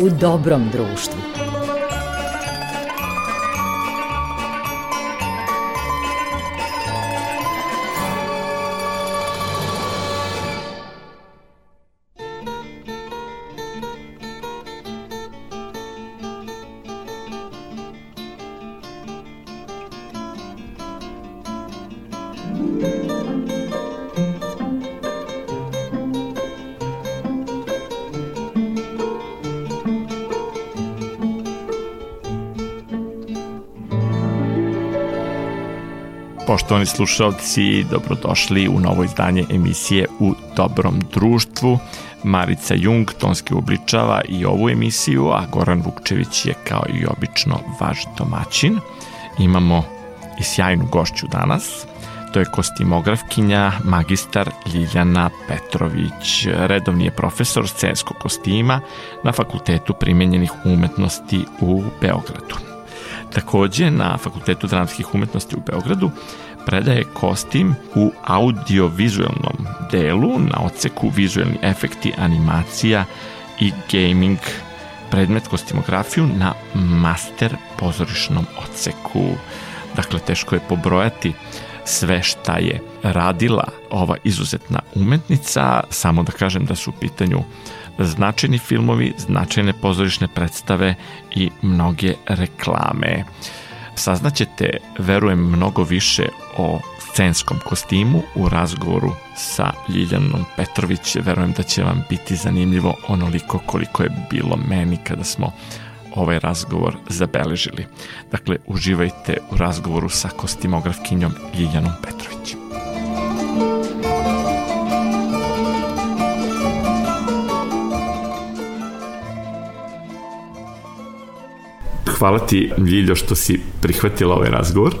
u dobrom društvu. Poštovani slušalci, dobrodošli u novo izdanje emisije U dobrom društvu. Marica Jung tonski obličava i ovu emisiju, a Goran Vukčević je kao i obično vaš domaćin. Imamo i sjajnu gošću danas. To je kostimografkinja, magistar Ljiljana Petrović. Redovni je profesor scenskog kostima na Fakultetu primenjenih umetnosti u Beogradu. Takođe, na Fakultetu dramskih umetnosti u Beogradu predaje kostim u audiovizualnom delu na oceku vizualni efekti, animacija i gaming predmet kostimografiju na master pozorišnom oceku. Dakle, teško je pobrojati sve šta je radila ova izuzetna umetnica, samo da kažem da su u pitanju značajni filmovi, značajne pozorišne predstave i mnoge reklame. Saznaćete, verujem, mnogo više o scenskom kostimu u razgovoru sa Ljiljanom Petrović. Verujem da će vam biti zanimljivo onoliko koliko je bilo meni kada smo ovaj razgovor zabeležili. Dakle, uživajte u razgovoru sa kostimografkinjom Ljiljanom Petrović. Hvala ti, Ljiljo, što si prihvatila ovaj razgovor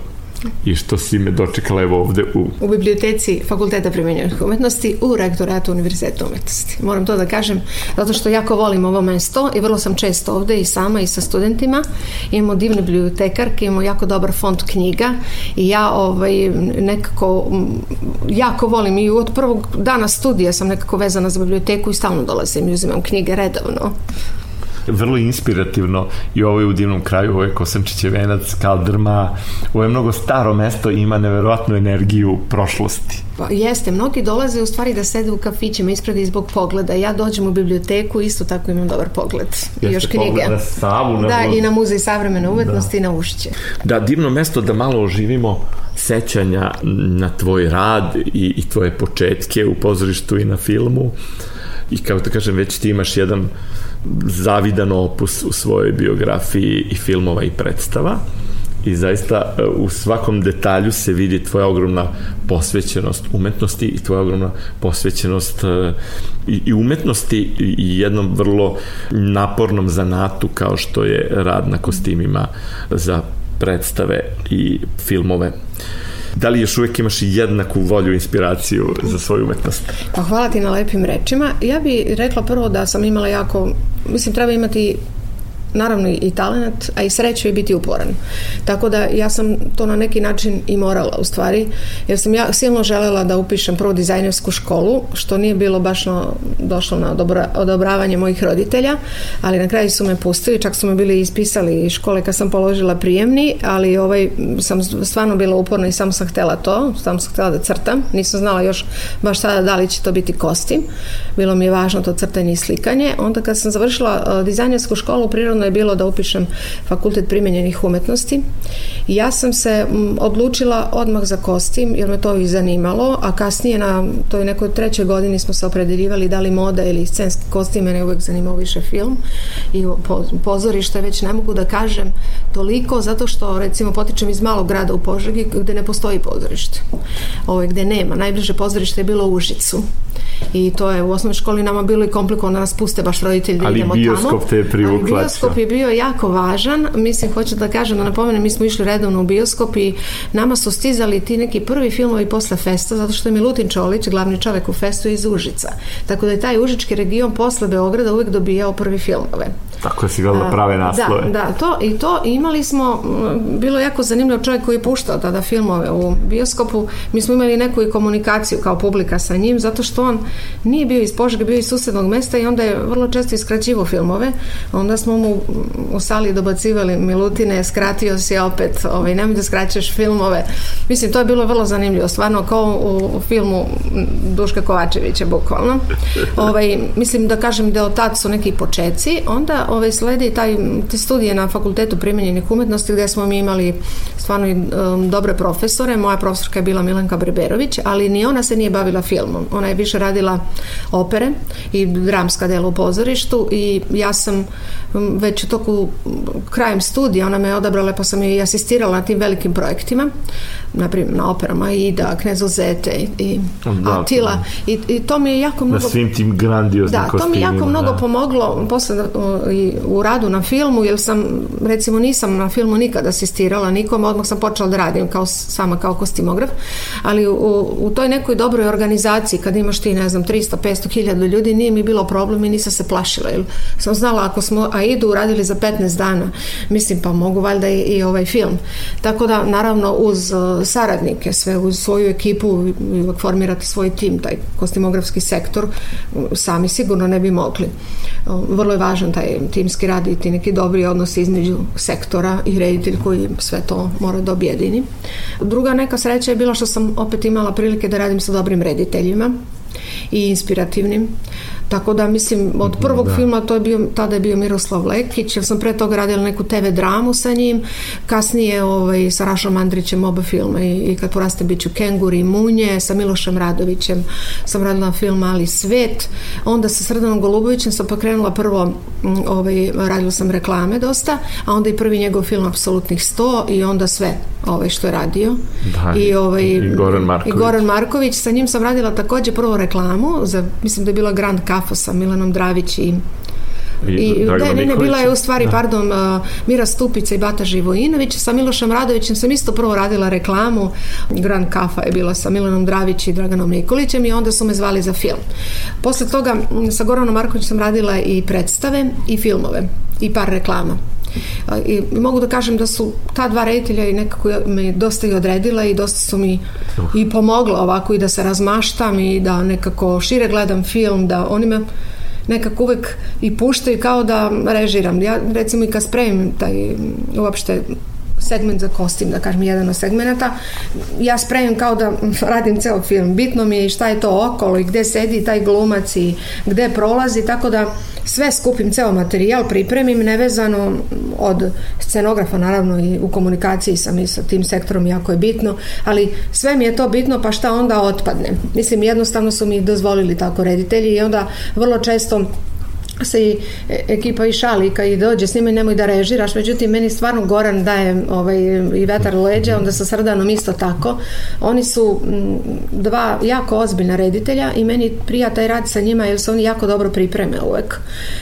i što si me dočekala evo ovde u... U biblioteci Fakulteta primenjenih umetnosti u rektoratu Univerziteta umetnosti. Moram to da kažem, zato što jako volim ovo mesto i vrlo sam često ovde i sama i sa studentima. Imamo divne bibliotekarke, imamo jako dobar fond knjiga i ja ovaj, nekako jako volim i od prvog dana studija sam nekako vezana za biblioteku i stalno dolazim i uzimam knjige redovno vrlo inspirativno i ovo je u divnom kraju, ovo je Kosančiće venac, Kaldrma, ovo je mnogo staro mesto i ima neverovatnu energiju prošlosti. Pa, jeste, mnogi dolaze u stvari da sede u kafićima ispred i zbog pogleda. Ja dođem u biblioteku, isto tako imam dobar pogled. Jeste I još knjige. na Savu. Na da, i na muzej savremene umetnosti da. i na Ušće. Da, divno mesto da malo oživimo sećanja na tvoj rad i, i tvoje početke u pozorištu i na filmu. I kao da kažem, već ti imaš jedan zavidan opus u svojoj biografiji i filmova i predstava i zaista e, u svakom detalju se vidi tvoja ogromna posvećenost umetnosti i tvoja ogromna posvećenost e, i umetnosti i jednom vrlo napornom zanatu kao što je rad na kostimima za predstave i filmove. Da li još uvek imaš jednaku volju i inspiraciju za svoju umetnost? Pa hvala ti na lepim rečima. Ja bih rekla prvo da sam imala jako, mislim treba imati naravno i talent, a i sreću i biti uporan. Tako da ja sam to na neki način i morala u stvari, jer sam ja silno želela da upišem prvo dizajnersku školu, što nije bilo baš na, došlo na odobra, odobravanje mojih roditelja, ali na kraju su me pustili, čak su me bili ispisali iz škole kad sam položila prijemni, ali ovaj, sam stvarno bila uporna i samo sam htela to, samo sam htela da crtam, nisam znala još baš tada da li će to biti kostim, bilo mi je važno to crtanje i slikanje, onda kad sam završila dizajnersku školu naravno je bilo da upišem fakultet primenjenih umetnosti. Ja sam se odlučila odmah za kostim jer me to i zanimalo, a kasnije na toj nekoj trećoj godini smo se opredeljivali da li moda ili scenski kostim, mene uvek zanimao više film i pozorište, već ne mogu da kažem toliko zato što recimo potičem iz malog grada u Požegi gde ne postoji pozorište. Ovo je gde nema. Najbliže pozorište je bilo u Užicu i to je u osnovnoj školi nama bilo i komplikovano da nas puste baš roditelji da Ali idemo tamo. Ali bioskop te je privukla. Bioskop je bio jako važan. Mislim, hoću da kažem, da napomenem, mi smo išli redovno u bioskop i nama su stizali ti neki prvi filmovi posle festa, zato što je Milutin Čolić, glavni čovek u festu iz Užica. Tako da je taj užički region posle Beograda uvek dobijao prvi filmove. Tako je si gledala prave da, naslove. Da, da, to, i to imali smo, bilo jako zanimljivo čovjek koji je puštao tada filmove u bioskopu, mi smo imali neku i komunikaciju kao publika sa njim, zato što on nije bio iz Požega, bio iz susednog mesta i onda je vrlo često iskraćivo filmove. Onda smo mu u sali dobacivali Milutine, skratio si opet, ovaj, nemoj da skraćaš filmove. Mislim, to je bilo vrlo zanimljivo, stvarno kao u, u filmu Duška Kovačevića, bukvalno. Ovaj, mislim da kažem da od tad su neki počeci, onda ovaj, sledi taj, te studije na fakultetu primenjenih umetnosti gde smo mi imali stvarno i um, dobre profesore. Moja profesorka je bila Milanka Breberović, ali ni ona se nije bavila filmom. Ona je više radila opere i dramska dela u pozorištu i ja sam um, već u toku krajem studija, ona me odabrala pa sam i asistirala na tim velikim projektima, naprimjer na operama Ida, Knezozete i, i da, Atila da. i, i to mi je jako mnogo... Na svim tim grandioznim Da, to mi je jako mnogo da. pomoglo posle i u radu na filmu, jer sam, recimo nisam na filmu nikada asistirala nikom, odmah sam počela da radim kao, sama kao kostimograf, ali u, u toj nekoj dobroj organizaciji, kad imaš ti, ne znam, 300, 500 hiljada ljudi, nije mi bilo problem i nisam se plašila, jer sam znala ako smo AIDU uradili za 15 dana, mislim pa mogu valjda i, i ovaj film. Tako da, naravno, uz uh, saradnike, sve uz svoju ekipu, formirati svoj tim, taj kostimografski sektor, sami sigurno ne bi mogli. Vrlo je važan taj timski rad i ti neki dobri odnosi između sektora i reditelj koji sve to mora da objedini. Druga neka sreća je bila što sam opet imala prilike da radim sa dobrim rediteljima i inspirativnim. Tako da mislim od prvog da. filma to je bio tada je bio Miroslav Lekić, ja sam pre toga radila neku TV dramu sa njim, kasnije ovaj sa Rašom Andrićem oba filma i, i kad poraste biću Kenguri i Munje, sa Milošem Radovićem sam radila film Ali svet, onda sa Srdanom Golubovićem sam pokrenula prvo ovaj radila sam reklame dosta, a onda i prvi njegov film Apsolutnih 100 i onda sve ovaj što je radio. Da, I ovaj i Goran Marković. I Goran Marković, sa njim sam radila takođe prvo reklamu za mislim da je bila Grand Kafa sa Milanom Dravić i I, I da, ne, ne, bila je u stvari, da. pardon, uh, Mira Stupica i Bata Živojinović. Sa Milošem Radovićem sam isto prvo radila reklamu. Grand Kafa je bila sa Milanom Dravić i Draganom Nikolićem i onda su me zvali za film. Posle toga sa Goranom Markovićem sam radila i predstave i filmove i par reklama. I mogu da kažem da su ta dva reditelja i nekako me dosta i odredila i dosta su mi i pomogla ovako i da se razmaštam i da nekako šire gledam film, da oni me nekako uvek i puštaju kao da režiram. Ja recimo i kad spremim taj uopšte segment za kostim, da kažem, jedan od segmenta. Ja spremim kao da radim ceo film. Bitno mi je i šta je to okolo i gde sedi taj glumac i gde prolazi, tako da sve skupim ceo materijal, pripremim nevezano od scenografa, naravno i u komunikaciji sam i sa tim sektorom jako je bitno, ali sve mi je to bitno, pa šta onda otpadne. Mislim, jednostavno su mi dozvolili tako reditelji i onda vrlo često se i ekipa i šali kad i dođe s njima nemoj da režiraš, međutim meni stvarno Goran daje ovaj, i vetar leđa, onda sa Srdanom isto tako. Oni su dva jako ozbiljna reditelja i meni prija taj rad sa njima jer se oni jako dobro pripreme uvek.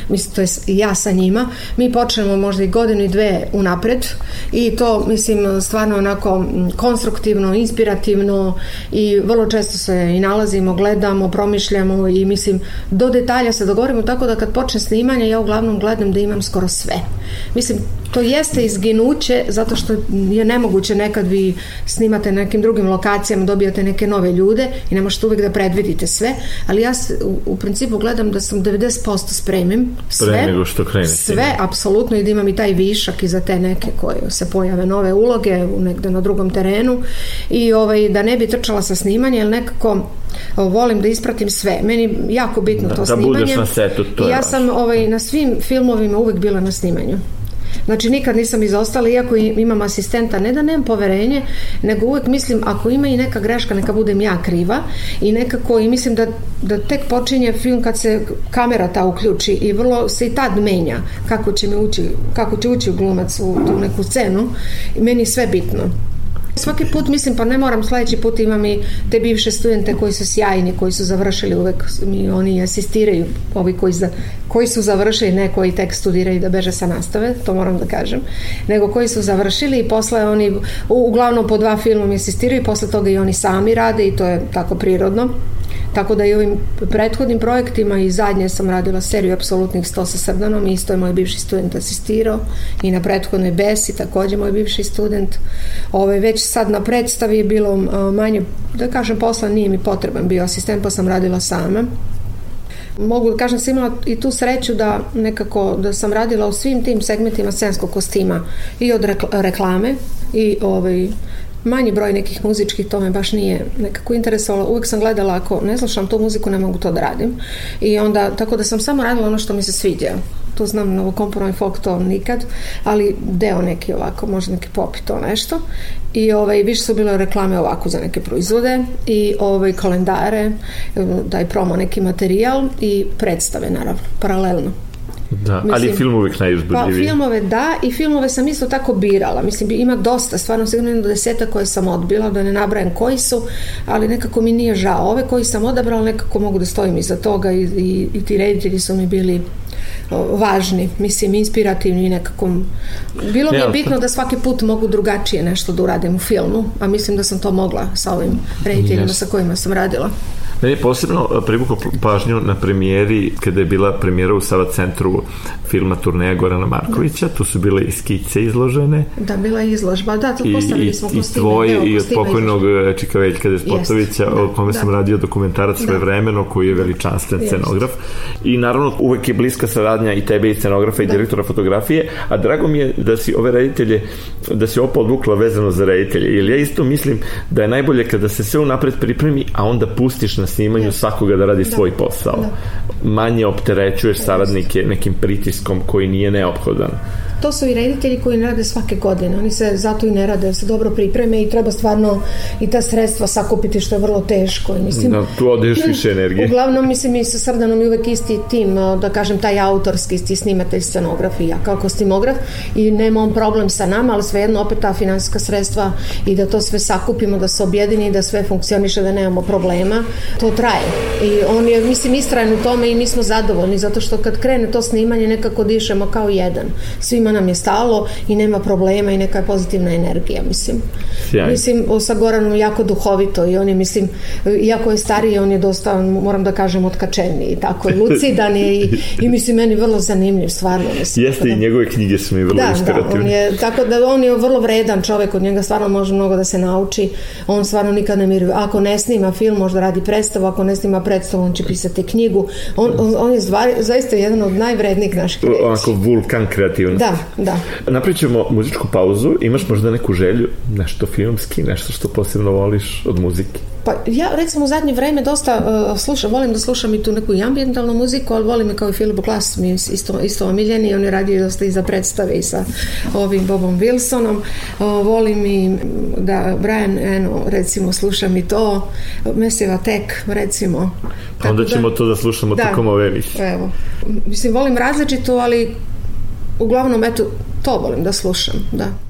Mislim, to je ja sa njima. Mi počnemo možda i godinu i dve unapred i to mislim stvarno onako konstruktivno, inspirativno i vrlo često se i nalazimo, gledamo, promišljamo i mislim do detalja se dogovorimo tako da kad počne snimanje ja uglavnom gledam da imam skoro sve. Mislim, to jeste izginuće zato što je nemoguće nekad vi snimate na nekim drugim lokacijama, dobijate neke nove ljude i ne možete uvek da predvidite sve, ali ja u, u principu gledam da sam 90% spremim sve. Pre nego što krene. Sve, apsolutno i da imam i taj višak i za te neke koje se pojave nove uloge u negde na drugom terenu i ovaj, da ne bi trčala sa snimanje, jer nekako volim da ispratim sve. Meni jako bitno da, to da snimanje. Da budeš na setu, to I ja sam ovaj, na svim filmovima uvek bila na snimanju. Znači nikad nisam izostala, iako imam asistenta, ne da nemam poverenje, nego uvek mislim ako ima i neka greška, neka budem ja kriva i nekako i mislim da, da tek počinje film kad se kamera ta uključi i vrlo se i tad menja kako će mi ući, kako će ući glumac u tu neku scenu i meni sve bitno. Svaki put mislim, pa ne moram, sledeći put imam i te bivše studente koji su sjajni, koji su završili uvek, mi oni asistiraju, ovi koji, za, koji su završili, ne koji tek studiraju da beže sa nastave, to moram da kažem, nego koji su završili i posle oni uglavnom po dva filma mi asistiraju i posle toga i oni sami rade i to je tako prirodno Tako da i ovim prethodnim projektima i zadnje sam radila seriju Apsolutnih 100 sa Srdanom, isto je moj bivši student asistirao i na prethodnoj Besi takođe moj bivši student. Ove, već sad na predstavi je bilo manje, da kažem, posla nije mi potreban bio asistent, pa sam radila sama mogu da kažem sam imala i tu sreću da nekako da sam radila u svim tim segmentima scenskog kostima i od reklame i ovaj manji broj nekih muzičkih, to me baš nije nekako interesovalo. Uvijek sam gledala ako ne slušam tu muziku, ne mogu to da radim. I onda, tako da sam samo radila ono što mi se sviđa. Tu znam novokomponovni folk to nikad, ali deo neki ovako, možda neki pop to nešto. I ovaj, više su bile reklame ovako za neke proizvode i ovaj, kalendare, daj promo neki materijal i predstave naravno, paralelno. Da, Mislim, ali film uvek najuzbudljiviji. Pa filmove da i filmove sam isto tako birala. Mislim, ima dosta, stvarno sigurno jedno deseta koje sam odbila, da ne nabrajem koji su, ali nekako mi nije žao. Ove koji sam odabrala nekako mogu da stojim iza toga i, i, i ti reditelji su mi bili važni, mislim, inspirativni i nekako... Bilo mi je bitno da svaki put mogu drugačije nešto da uradim u filmu, a mislim da sam to mogla sa ovim rediteljima sa kojima sam radila. Meni je posebno e, privukao pažnju na premijeri, kada je bila premijera u Sava centru filma Turneja Gorana Markovića, tu su bile i skice izložene. Da, bila je izložba, da, to postavili smo kostime. I tvoj i od pokojnog e, Čika Veljka Despotovića, da, o kome da. sam radio dokumentarac sve da. vremeno, koji je veličanstven Jest. scenograf. I naravno, uvek je bliska saradnja i tebe i scenografa i da. direktora fotografije, a drago mi je da si ove reditelje, da si ovo podvukla vezano za reditelje, jer ja isto mislim da je najbolje kada se sve unapred pripremi, a onda pustiš na na snimanju svakoga da radi da. svoj posao. Da. Manje opterećuješ saradnike nekim pritiskom koji nije neophodan to su i reditelji koji ne rade svake godine. Oni se zato i ne rade, se dobro pripreme i treba stvarno i ta sredstva sakupiti što je vrlo teško. I mislim, da, tu odeš više energije. Uglavnom, mislim, i sa Srdanom i uvek isti tim, da kažem, taj autorski, isti snimatelj scenograf i ja kao kostimograf i nema on problem sa nama, ali svejedno opet ta finansijska sredstva i da to sve sakupimo, da se objedini, da sve funkcioniše, da nemamo problema, to traje. I on je, mislim, istrajan u tome i mi smo zadovoljni, zato što kad krene to snimanje nekako dišemo kao jedan. Svi svima nam je stalo i nema problema i neka je pozitivna energija, mislim. Sjajno. Mislim, sa Goranom jako duhovito i on je, mislim, iako je stariji, on je dosta, moram da kažem, otkačeniji i tako, lucidan je i, i mislim, meni vrlo zanimljiv, stvarno. Mislim, Jeste da, i njegove knjige su mi vrlo da, inspirativne. Da, on je, tako da on je vrlo vredan čovek, od njega stvarno može mnogo da se nauči, on stvarno nikad ne miruje. Ako ne snima film, možda radi predstavu, ako ne snima predstavu, on će pisati knjigu. On, on, on je zvar, zaista jedan od najvrednijih naših reći. Onako vulkan kreativnosti. Da, da. Napravit ćemo muzičku pauzu. Imaš možda neku želju, nešto filmski, nešto što posebno voliš od muzike? Pa ja recimo u zadnje vreme dosta uh, slušam, volim da slušam i tu neku i ambientalnu muziku, ali volim i kao i Filip Glass, mi je isto, isto omiljeni, on je radio dosta i za predstave i sa ovim Bobom Wilsonom. Uh, volim i da Brian Eno, recimo, slušam i to, Mesiva Tek, recimo. Pa onda ćemo da, to da slušamo da, tokom ove Evo. Mislim, volim različito, ali uglavnom, eto, to volim da slušam, da.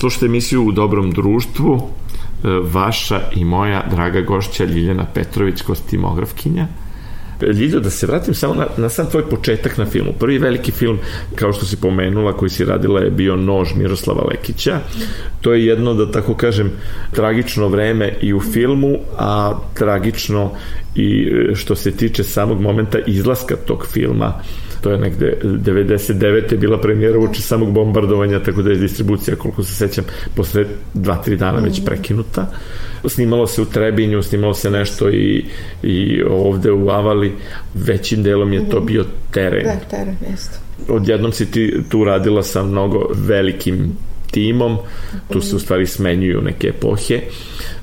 Slušajte emisiju u dobrom društvu, e, vaša i moja draga gošća Ljiljana Petrović, kostimografkinja. Ljido, da se vratim samo na, na sam tvoj početak na filmu. Prvi veliki film, kao što si pomenula, koji si radila je bio Nož Miroslava Lekića. To je jedno, da tako kažem, tragično vreme i u filmu, a tragično i e, što se tiče samog momenta izlaska tog filma to je negde 99. je bila premijera uče samog bombardovanja, tako da je distribucija, koliko se sećam, posle dva, tri dana već mhm. prekinuta. Snimalo se u Trebinju, snimalo se nešto i, i ovde u Avali, većim delom je to mhm. bio teren. Da, teren, jeste. Odjednom si ti tu radila sa mnogo velikim timom, tu se u stvari smenjuju neke epohe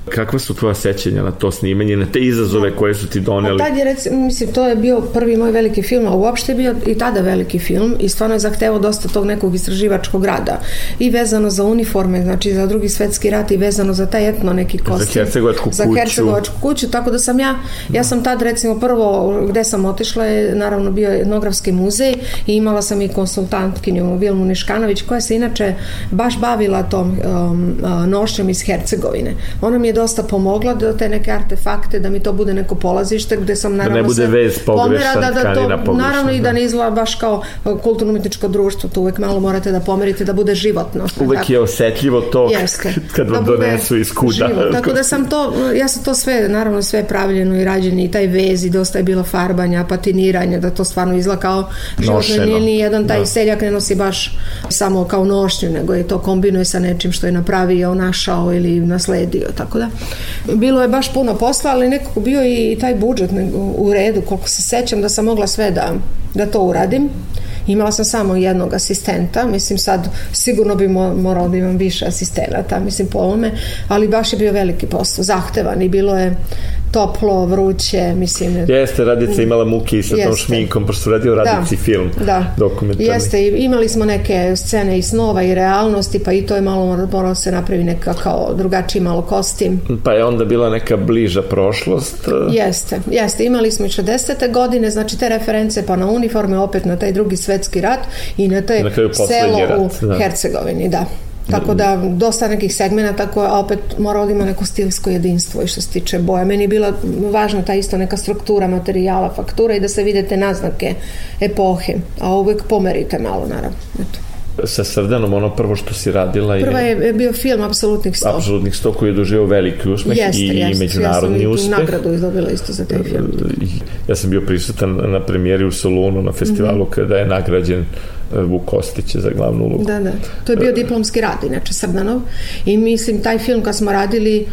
Kakva su tvoja sećanja na to snimanje, na te izazove koje su ti doneli? A tad je, rec, mislim, to je bio prvi moj veliki film, a uopšte je bio i tada veliki film i stvarno je zahtevao dosta tog nekog istraživačkog rada. I vezano za uniforme, znači za drugi svetski rat i vezano za taj etno neki kostim. Za Hercegovačku kuću. Za Hercegovačku kuću, tako da sam ja, ja sam tad recimo prvo gde sam otišla je naravno bio etnografski muzej i imala sam i konsultantkinju Vilmu Niškanović koja se inače baš bavila tom um, nošnjom iz Hercegovine. Ona mi je dosta pomogla da te neke artefakte, da mi to bude neko polazište gde sam naravno da ne bude vez pogrešan, da, da to, pogrešan, naravno i da, da ne izgleda baš kao kulturno-umetničko društvo, to uvek malo morate da pomerite da bude životno. Uvek tako. je osetljivo to Jeste. kad vam da donesu iz kuda. Život. Tako da sam to, ja sam to sve, naravno sve pravljeno i rađeno i taj vez i dosta je bilo farbanja, patiniranja, da to stvarno izgleda kao životno. Nije ni jedan taj da. seljak ne nosi baš samo kao nošnju, nego je to kombinuje sa nečim što je napravio, našao ili nasledio, tako da bilo je baš puno posla, ali nekako bio i taj budžet u redu, koliko se sećam da sam mogla sve da, da to uradim. Imala sam samo jednog asistenta, mislim sad sigurno bi moralo da imam više asistenata, mislim po ovome, ali baš je bio veliki posao, zahtevan i bilo je toplo, vruće, mislim. Jeste, Radica imala muke i sa tom šminkom, pošto su radio Radici da, film, da. dokumentarni. Jeste, imali smo neke scene i snova i realnosti, pa i to je malo moralo se napravi neka kao drugačiji malo kostim. Pa je onda bila neka bliža prošlost. Jeste, jeste, imali smo i 60. godine, znači te reference pa na uniforme, opet na taj drugi svetski rat i na taj selo rat, u da. Hercegovini, da. Tako da, dosta nekih segmenta koje opet mora da ima neko stilsko jedinstvo i što se tiče boja. Meni je bila važna ta isto neka struktura materijala, faktura i da se videte naznake epohe, a uvek pomerite malo, naravno. Eto sa Srdanom, ono prvo što si radila je... Prva je bio film Apsolutnih sto. Apsolutnih sto koji je doživao veliki uspeh jeste, i, jeste. međunarodni ja uspeh. Sam nagradu izdobila isto za taj film. Ja sam bio prisutan na premijeri u Solunu na festivalu mm -hmm. kada je nagrađen Vuk Kostić za glavnu ulogu. Da, da. To je bio diplomski rad, inače Srdanov. I mislim, taj film kad smo radili,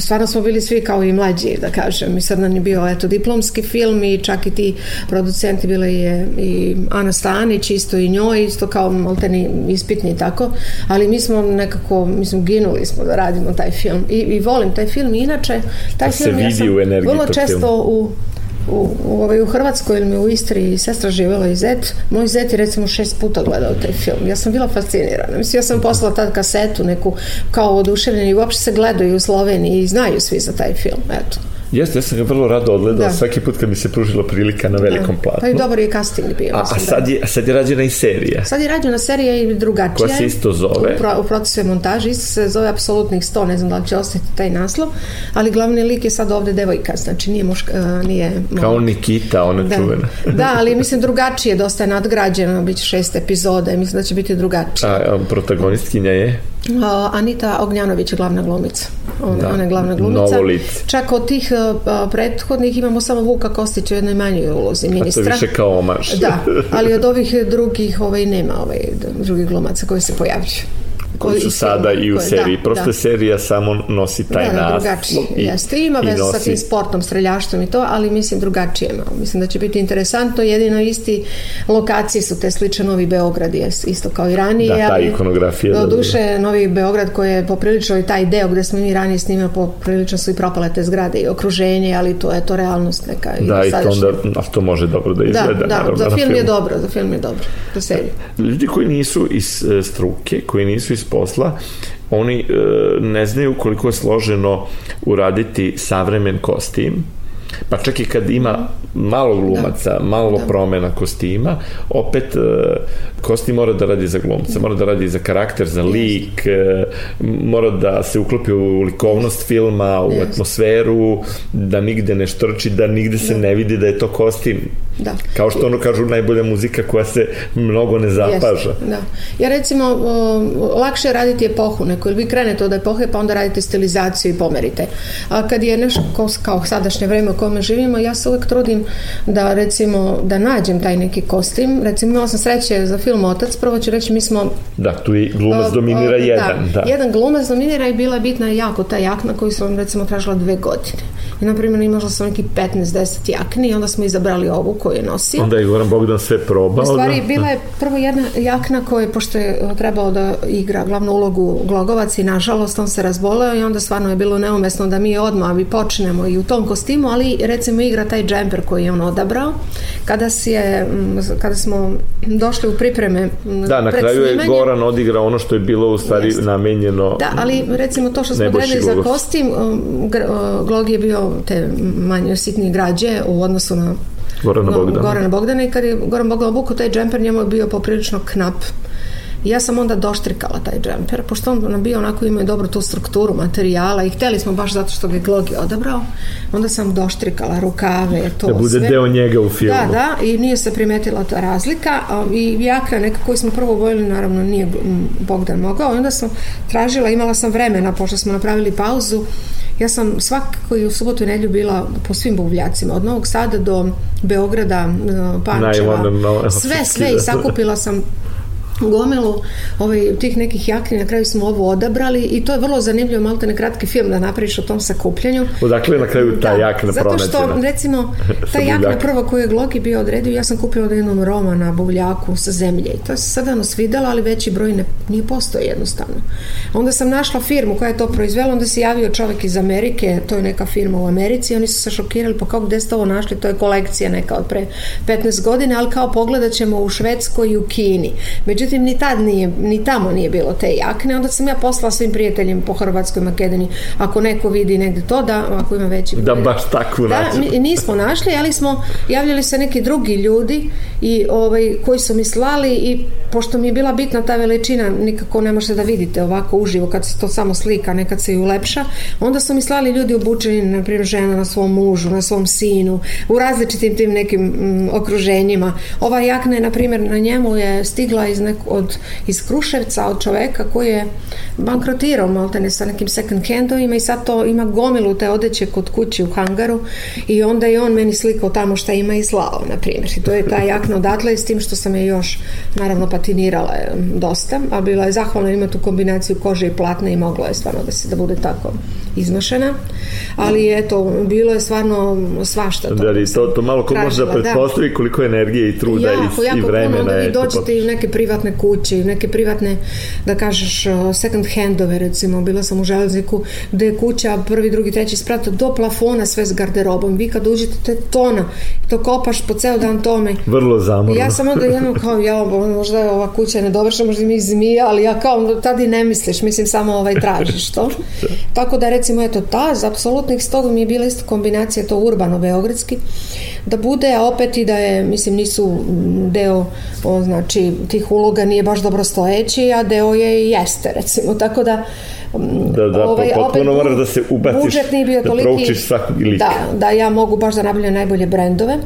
stvarno smo bili svi kao i mlađi, da kažem. I Srdan je bio, eto, diplomski film i čak i ti producenti bile je i Ana Stanić, isto i njoj, isto kao malteni ispitni i tako. Ali mi smo nekako, mislim, ginuli smo da radimo taj film. I, i volim taj film. Inače, taj da film se vidi ja sam u vrlo često u u, u, ovaj, u Hrvatskoj ili mi u Istri sestra živjela i zet. Moj zet je recimo šest puta gledao taj film. Ja sam bila fascinirana. Mislim, ja sam poslala tad kasetu neku kao oduševljeni i uopšte se gledaju u Sloveniji i znaju svi za taj film. Eto. Jeste, ja sam ga vrlo rado odgledao da. svaki put kad mi se pružila prilika na velikom da. platnu. Pa i dobar je casting bio. A, a sad, je, a sad je rađena i serija. Sad je rađena serija i drugačija. Koja se isto zove? U, pro, u procesu je montaži, se zove Apsolutnih 100, ne znam da li će ostati taj naslov, ali glavni lik je sad ovde devojka, znači nije muška, uh, nije... Kao Nikita, ona da. čuvena. da, ali mislim drugačije, dosta je nadgrađeno, bit će šest epizode, mislim da će biti drugačije. A, a protagonistkinja je? Uh, Anita Ognjanović je glavna glumica. Ona, da. ona je glavna glumica. Čak od tih uh, prethodnih imamo samo Vuka Kostića u jednoj manjoj ulozi ministra. A to više kao omaš. da, ali od ovih drugih ovaj, nema ovaj, drugih glumaca koji se pojavljuju koji su sada i u koje, seriji. Da, Prosto da. serija samo nosi taj da, da, naslov. I, Jeste, ima veze sa tim sportom, streljaštvom i to, ali mislim drugačije malo. Mislim da će biti interesantno, jedino isti lokacije su te slične Novi Beograd, je isto kao i ranije. Da, ta ikonografija. Da, da, duše, da. Novi Beograd koji je poprilično i taj deo gde smo mi ranije snimali, poprilično su i propale te zgrade i okruženje, ali to je to realnost neka. Da, i to onda, a to može dobro da izgleda. Da, da, naravno, za film je dobro, za film je dobro, za seriju. Ljudi koji nisu iz e, struke, koji nisu iz posla, oni e, ne znaju koliko je složeno uraditi savremen kostim, pa čak i kad ima malo glumaca, da. malo da. promena kostima, opet uh, kostim mora da radi za glumca, mora da radi za karakter, za lik, uh, mora da se uklopi u likovnost filma, u atmosferu, da nigde ne štrči, da nigde se da. ne vidi da je to kostim. Da. Kao što ono kažu najbolja muzika koja se mnogo ne zapaža. Yes. Da. Ja recimo lakše je raditi epohu neko, ili vi krenete od epohe pa onda radite stilizaciju i pomerite. A kad je nešto kao sadašnje vreme kome živimo, ja se uvek trudim da recimo da nađem taj neki kostim. Recimo imala sam sreće za film Otac, prvo ću reći mi smo... Da, tu i glumac dominira uh, jedan. Da, da, jedan glumac dominira i bila je bitna jako ta jakna koju sam recimo tražila dve godine. I na primjer imala sam neki 15-10 jakni i onda smo izabrali ovu koju je nosi. Onda je Goran Bogdan sve probao. U stvari, da? bila je prvo jedna jakna koja je, pošto je trebao da igra glavnu ulogu Glogovac i nažalost on se razboleo i onda stvarno je bilo neumesno da mi odmah bi počnemo i u tom kostimu, ali recimo igra taj džemper koji je on odabrao. Kada, si je, kada smo došli u pripreme Da, na kraju je Goran odigrao ono što je bilo u stvari Jest. namenjeno Da, ali recimo to što smo odredili za kostim, Glog je bio te manje sitnije građe u odnosu na Gorana Bogdana. Gorana Bogdana i kad je Goran Bogdan obukao taj džemper, njemu je bio poprilično knap I ja sam onda doštrikala taj džemper, pošto on nam bio onako imao dobru tu strukturu materijala i hteli smo baš zato što ga je Glogi odabrao, onda sam doštrikala rukave, to Da bude sve. deo njega u filmu. Da, da, i nije se primetila ta razlika i jakna neka koju smo prvo vojili, naravno nije Bogdan mogao onda sam tražila, imala sam vremena, pošto smo napravili pauzu, ja sam svakako i u subotu i nedlju bila po svim buvljacima, od Novog Sada do Beograda, Pančeva, sve, sve i sakupila sam gomilu ovaj, tih nekih jakni, na kraju smo ovo odabrali i to je vrlo zanimljivo, malo ne kratki film da napraviš o tom sakupljanju. Odakle na kraju ta da, jakna Zato što, recimo, ta jakna prva koju je Glogi bio odredio, ja sam kupila od jednom Roma na buvljaku sa zemlje i to se sada ono svidela, ali veći broj ne, nije postoje jednostavno. Onda sam našla firmu koja je to proizvela, onda se javio čovek iz Amerike, to je neka firma u Americi, oni su se šokirali, pa kako gde ste ovo našli, to je kolekcija neka od pre 15 godina, ali kao pogledat ćemo u Švedskoj i u Kini. Međutim, međutim ni tad nije, ni tamo nije bilo te jakne, onda sam ja poslala svim prijateljima po Hrvatskoj Makedoniji, ako neko vidi negde to, da ako ima veći Da baš tako da, mi, nismo našli, ali smo javljali se neki drugi ljudi i ovaj, koji su mi slali i pošto mi je bila bitna ta veličina, nikako ne možete da vidite ovako uživo kad se to samo slika, nekad se i ulepša, onda su mi slali ljudi obučeni, na primjer žena na svom mužu, na svom sinu, u različitim tim nekim m, okruženjima. Ova jakna je, na primjer, na njemu je stigla iz nek, od, iz Kruševca od čoveka koji je bankrotirao maltene sa nekim second handovima i sad to ima gomilu te odeće kod kući u hangaru i onda je on meni slikao tamo šta ima i slao, na primjer. I to je ta jakna odatle s tim što sam je još naravno patinirala dosta, a bila je zahvalna ima tu kombinaciju kože i platne i moglo je stvarno da se da bude tako iznošena, ali eto, bilo je stvarno svašta. To, da, to, to malo ko može da, da. pretpostavi da. koliko energije i truda jako, i, jako i vremena. Jako, onda vi dođete i u neke privatne kuće, i neke privatne, da kažeš, second handove, recimo, bila sam u železniku, gde je kuća prvi, drugi, treći sprat do plafona sve s garderobom. Vi kad uđete, to je tona, to kopaš po ceo dan tome. Vrlo zamorno. Ja sam onda jednom kao, ja, možda je ova kuća nedovršena, možda mi zmija, ali ja kao, tad i ne misliš, mislim, samo ovaj tražiš to. Tako da, recimo, eto, ta, za apsolutnih stog mi je bila isto kombinacija to urbano-beogradski, da bude, a opet i da je, mislim, nisu deo, o, znači, tih uloga nije baš dobro stojeći, a deo je i jeste, recimo, tako da da, da, ovaj, potpuno moraš da se ubaciš, bio da toliki, proučiš svakog lika. Da, da ja mogu baš da nabavljam najbolje brendove.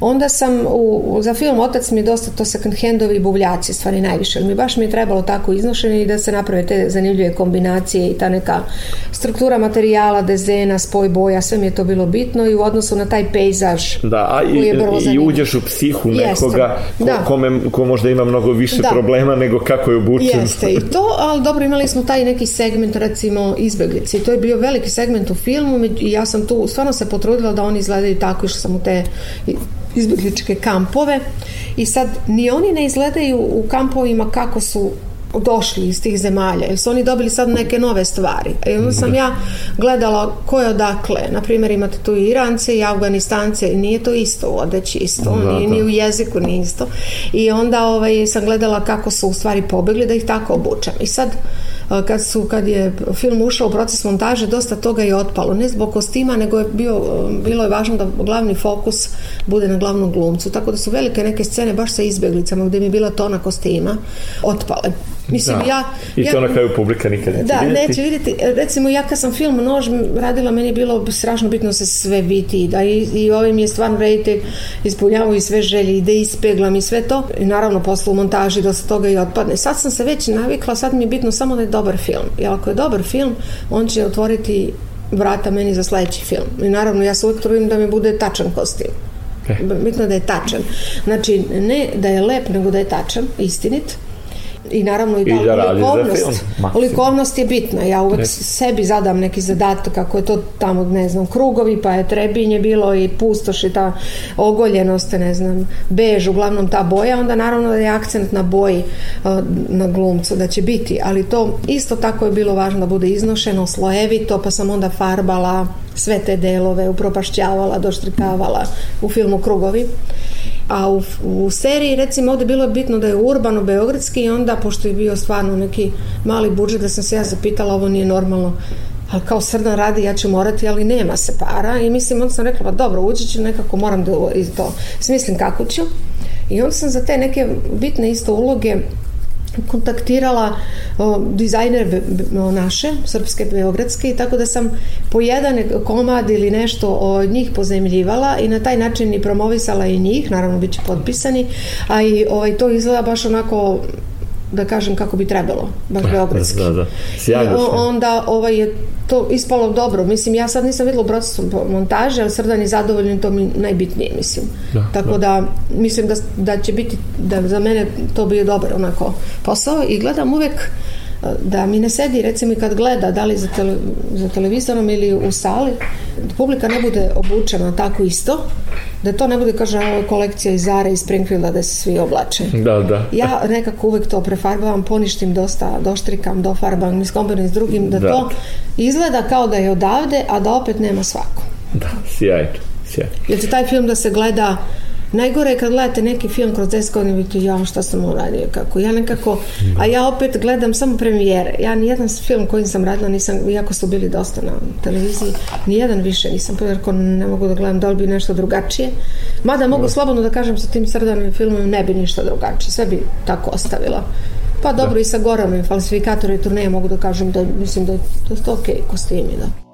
Onda sam u, za film Otac mi je dosta to second handovi i buvljaci stvari najviše. Mi baš mi je trebalo tako iznošenje i da se naprave te zanimljive kombinacije i ta neka struktura materijala, dezena, spoj boja, sve mi je to bilo bitno i u odnosu na taj pejzaž da, a i, je i uđeš u psihu nekoga ko, da. kome, ko možda ima mnogo više da. problema nego kako je obučen. Jeste i to, ali dobro imali smo taj neki segment recimo izbeglici. To je bio veliki segment u filmu i ja sam tu stvarno se potrudila da oni izgledaju tako što sam u te izbjegličke kampove i sad ni oni ne izgledaju u kampovima kako su došli iz tih zemalja, jer su oni dobili sad neke nove stvari. I onda sam ja gledala ko je odakle. Na primjer, imate tu i Irance i Afganistance, nije to isto u odeći isto, da, ni, ni u jeziku nije isto. I onda ovaj, sam gledala kako su u stvari pobegli da ih tako obučem. I sad kad, su, kad je film ušao u proces montaže, dosta toga je otpalo. Ne zbog kostima, nego je bio, bilo je važno da glavni fokus bude na glavnom glumcu. Tako da su velike neke scene baš sa izbjeglicama gdje mi je bila tona kostima otpale. Mislim, da. ja, I to ja, na kraju publika nikad neće da, vidjeti. neće vidjeti. Recimo, ja kad sam film Nož radila, meni je bilo strašno bitno se sve vidi. Da i, i ovaj mi je stvarno reditelj ispunjavao i sve želje i da ispeglam i sve to. I naravno, posle u montaži da se toga i otpadne. Sad sam se već navikla, sad mi je bitno samo da je dobar film. Jer ako je dobar film, on će otvoriti vrata meni za sledeći film. I naravno, ja se uvijek trudim da mi bude tačan kostim. Okay. Bitno da je tačan. Znači, ne da je lep, nego da je tačan, istinit i naravno i, I da likovnost. likovnost je bitna. Ja uvek ne. sebi zadam neki zadatak kako je to tamo, ne znam, krugovi, pa je trebinje bilo i pustoš i ta ogoljenost, ne znam, bež, uglavnom ta boja, onda naravno da je akcent na boji na glumcu, da će biti, ali to isto tako je bilo važno da bude iznošeno slojevito, pa sam onda farbala sve te delove, upropašćavala, doštrikavala u filmu Krugovi a u, u seriji recimo ovde bilo je bitno da je urbano beogradski i onda pošto je bio stvarno neki mali budžet da sam se ja zapitala ovo nije normalno. Ali kao srdan radi ja ću morati ali nema se para. I mislim onda sam rekla pa dobro ući ću nekako moram da to smislim kako ću. I onda sam za te neke bitne isto uloge kontaktirala o, dizajner o, naše, srpske, beogradske i tako da sam po jedan komad ili nešto od njih pozemljivala i na taj način i promovisala i njih, naravno bit će potpisani, a i ovaj, to izgleda baš onako da kažem kako bi trebalo, baš da, beogradski. Da, da. Sjajno onda ovaj, je to ispalo dobro. Mislim, ja sad nisam videla u procesu montaže, ali Srdan je zadovoljan, to mi najbitnije, mislim. Da, Tako da. da, mislim da, da će biti, da za mene to bio dobar onako posao i gledam uvek da mi ne sedi recimo i kad gleda da li za, tele, za televizorom ili u sali da publika ne bude obučena tako isto da to ne bude kaže ovo kolekcija iz Zara i Springfielda da se svi oblače. Da, da. ja nekako uvek to prefarbavam poništim dosta, doštrikam, dofarbam iskombinujem s drugim da, da. to izgleda kao da je odavde a da opet nema svako. Da, sjajno sjajno. Jer će taj film da se gleda Najgore je kad gledate neki film kroz 10 godina vidite ja šta sam uradio kako. Ja nekako, a ja opet gledam samo premijere. Ja nijedan film koji sam radila nisam, iako su bili dosta na televiziji, nijedan više nisam ako ne mogu da gledam da li bi nešto drugačije. Mada mogu slobodno da kažem sa tim srdanim filmom ne bi ništa drugačije. Sve bi tako ostavila. Pa dobro da. i sa Goranom falsifikatora i turneje mogu da kažem da mislim da je to ok kostimi, da.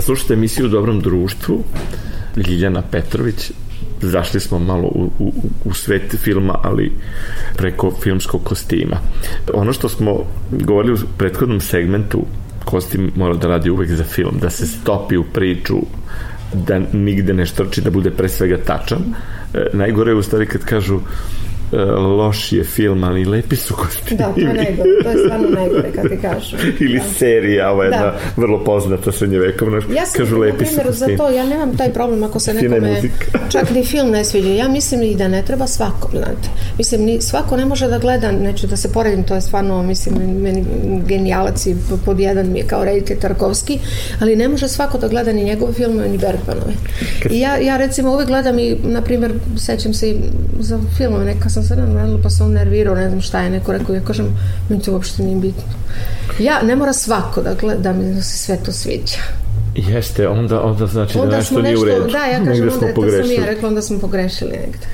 Slušajte emisiju u dobrom društvu, Ljiljana Petrović, zašli smo malo u, u, u svet filma, ali preko filmskog kostima. Ono što smo govorili u prethodnom segmentu, kostim mora da radi uvek za film, da se stopi u priču, da nigde ne štrči, da bude pre svega tačan. E, najgore je u stvari kad kažu loš je film, ali lepi su kostimi. Da, to je najgore, to je stvarno najgore kad ti kažu. Ili da. serija, ova jedna da. vrlo poznata srednjevekovna, ja sam, kažu lepi su kostimi. za to, ja nemam taj problem ako se nekome čak ni film ne sviđa. Ja mislim i da ne treba svako, znate. Mislim, ni, svako ne može da gleda, neću da se poredim, to je stvarno, mislim, meni genijalac i pod jedan mi je kao reditelj Tarkovski, ali ne može svako da gleda ni njegove filmove, ni Bergmanove. I ja, ja recimo uvek gledam i, na primjer, sećam se i za filmove, neka sam se naravno, pa se on nervirao, ne znam šta je neko rekao, ja kažem, meni to uopšte nije bitno. Ja, ne mora svako da gleda, da mi se sve to sviđa. Jeste, onda, onda znači onda da nešto, nije u redu. Da, ja kažem, onda, smo to pogrešili. sam ja rekla, onda smo pogrešili negde.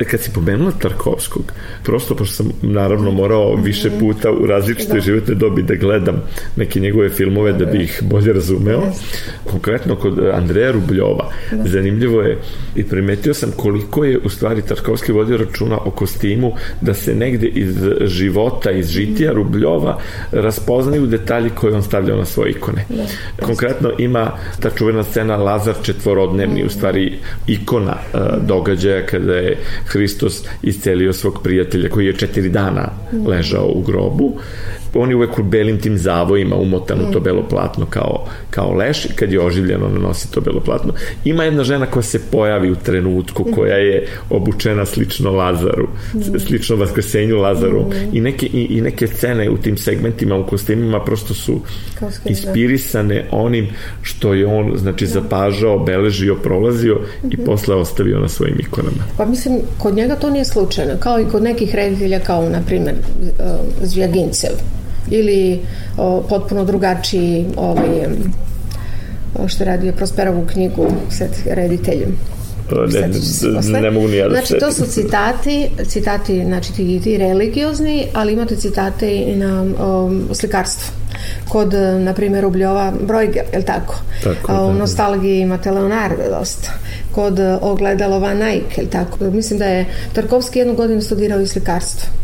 E, kad si pomenula Tarkovskog, prosto pošto sam naravno morao više mhm. puta u različite da. životne dobi da gledam neke njegove filmove da, da bih ih bolje razumeo. Yes. Konkretno kod Andreja Rubljova, da. zanimljivo je i primetio sam koliko je u stvari Tarkovski vodio računa o kostimu da se negde iz života, iz žitija Rubljova raspoznaju detalji koje on stavljao na svoje ikone. Da. Konkretno ima ta čuvena scena Lazar četvorodnevni, u stvari ikona uh, događaja kada je Hristos iscelio svog prijatelja koji je četiri dana ležao u grobu on je uvek u belim tim zavojima umotan u to belo platno kao, kao leš i kad je oživljeno ona nosi to belo platno. Ima jedna žena koja se pojavi u trenutku koja je obučena slično Lazaru, slično vaskrsenju Lazaru. I neke, i, i neke scene u tim segmentima u kostimima prosto su inspirisane onim što je on znači zapažao, beležio, prolazio i mhm. posle ostavio na svojim ikonama. Pa mislim, kod njega to nije slučajno, kao i kod nekih reditelja kao na primjer uh, Zvjagincev ili o, potpuno drugačiji ovaj, što je radio Prosperovu knjigu sad rediteljem ne, ne, ne mogu ni ja da Znači, to su citati, citati, znači ti, ti religiozni, ali imate citate i na um, slikarstvu. Kod, na primjer, Ubljova Brojger, je li tako? tako A, u nostalgiji imate Leonardo dosta. Kod ogledalo Van Eyck, je li tako? Mislim da je Tarkovski jednu godinu studirao i slikarstvo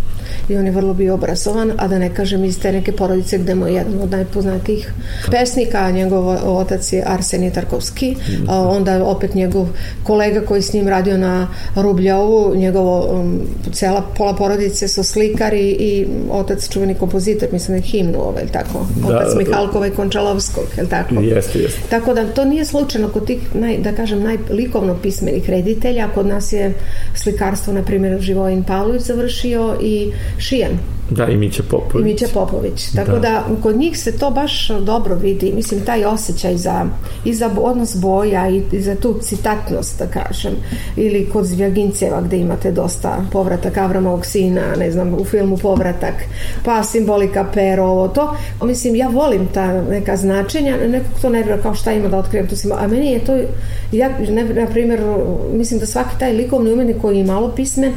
i on je vrlo bio obrazovan, a da ne kažem iz te neke porodice gde mu je jedan od najpoznatijih pesnika, njegov otac je Arsenij Tarkovski, a onda opet njegov kolega koji s njim radio na Rubljovu, njegovo um, cela pola porodice su slikari i otac čuveni kompozitor, mislim da je himnu ovaj, tako, da, otac da, Mihalkova i Končalovskog, je tako? Jeste, jeste. Tako da to nije slučajno kod tih, naj, da kažem, najlikovno pismenih reditelja, kod nas je slikarstvo, na primjer Živojin Pavlović završio i Šijan Da, i Mića Popović. I Mića Popović. Tako da. da. kod njih se to baš dobro vidi. Mislim, taj osjećaj za, i za odnos boja i, i za tu citatnost, da kažem. Ili kod Zvjaginceva gde imate dosta povratak Avramovog sina, ne znam, u filmu Povratak, pa simbolika pero, ovo to. Mislim, ja volim ta neka značenja, nekako to nervira kao šta ima da otkrijem tu simbol. A meni je to, ja, ne, na primjer, mislim da svaki taj likovni umetnik koji je malo pismen,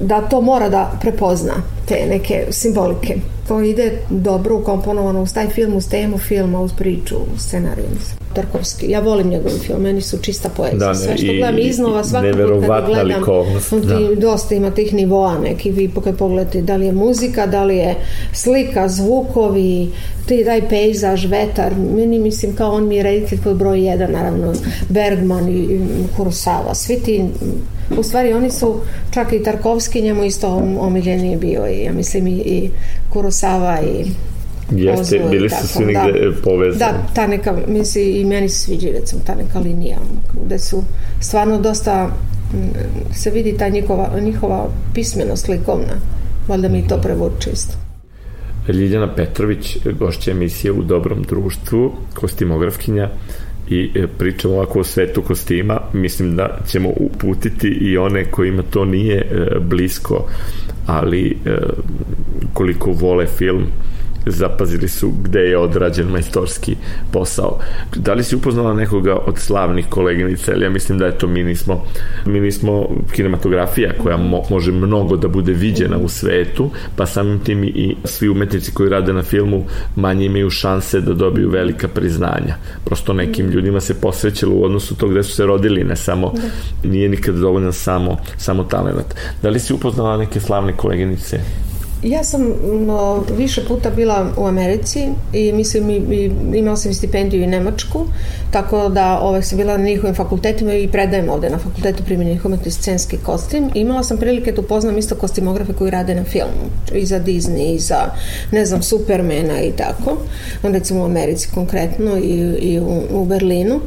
da to mora da prepozna te neke simbolike. To ide dobro ukomponovano uz taj film, uz temu filma, uz priču, uz scenariju. Tarkovski. Ja volim njegove film, meni su čista poezija. Da, ne, Sve što gledam iznova, svaki put kad gledam, likovnost, da. dosta ima tih nivoa neki, vi kad pogledate da li je muzika, da li je slika, zvukovi, ti, taj pejzaž, vetar, meni mislim kao on mi je reditelj pod broj jedan, naravno Bergman i Kurosawa, svi ti u stvari oni su, čak i Tarkovski njemu isto omiljeni bio i ja mislim i, i Kurosawa i Jeste, bili su svi negde da, povezani. Da, ta neka, misli, i meni se sviđa recimo ta neka linija, gde su stvarno dosta se vidi ta njihova, njihova pismenost likovna. Valjda mi to prevuče isto. Ljiljana Petrović, gošća emisije u Dobrom društvu, kostimografkinja, i e, pričamo ovako o svetu kostima, mislim da ćemo uputiti i one kojima to nije e, blisko, ali e, koliko vole film, zapazili su gde je odrađen majstorski posao. Da li si upoznala nekoga od slavnih koleginica, ili ja mislim da je to mi nismo, mi nismo kinematografija koja mo, može mnogo da bude viđena u svetu, pa samim tim i svi umetnici koji rade na filmu manje imaju šanse da dobiju velika priznanja. Prosto nekim ljudima se posvećalo u odnosu to gde su se rodili, ne samo, da. nije nikad dovoljan samo, samo talent. Da li si upoznala neke slavne koleginice? Ja sam no, više puta bila u Americi i mislim i, i imala sam stipendiju i Nemačku, tako da ovaj, sam bila na njihovim fakultetima i predajem ovde na fakultetu primjenjenih umetnosti scenski kostim. I imala sam prilike da upoznam isto kostimografe koji rade na filmu, i za Disney, i za, ne znam, Supermana i tako. Onda recimo u Americi konkretno i, i u, u Berlinu.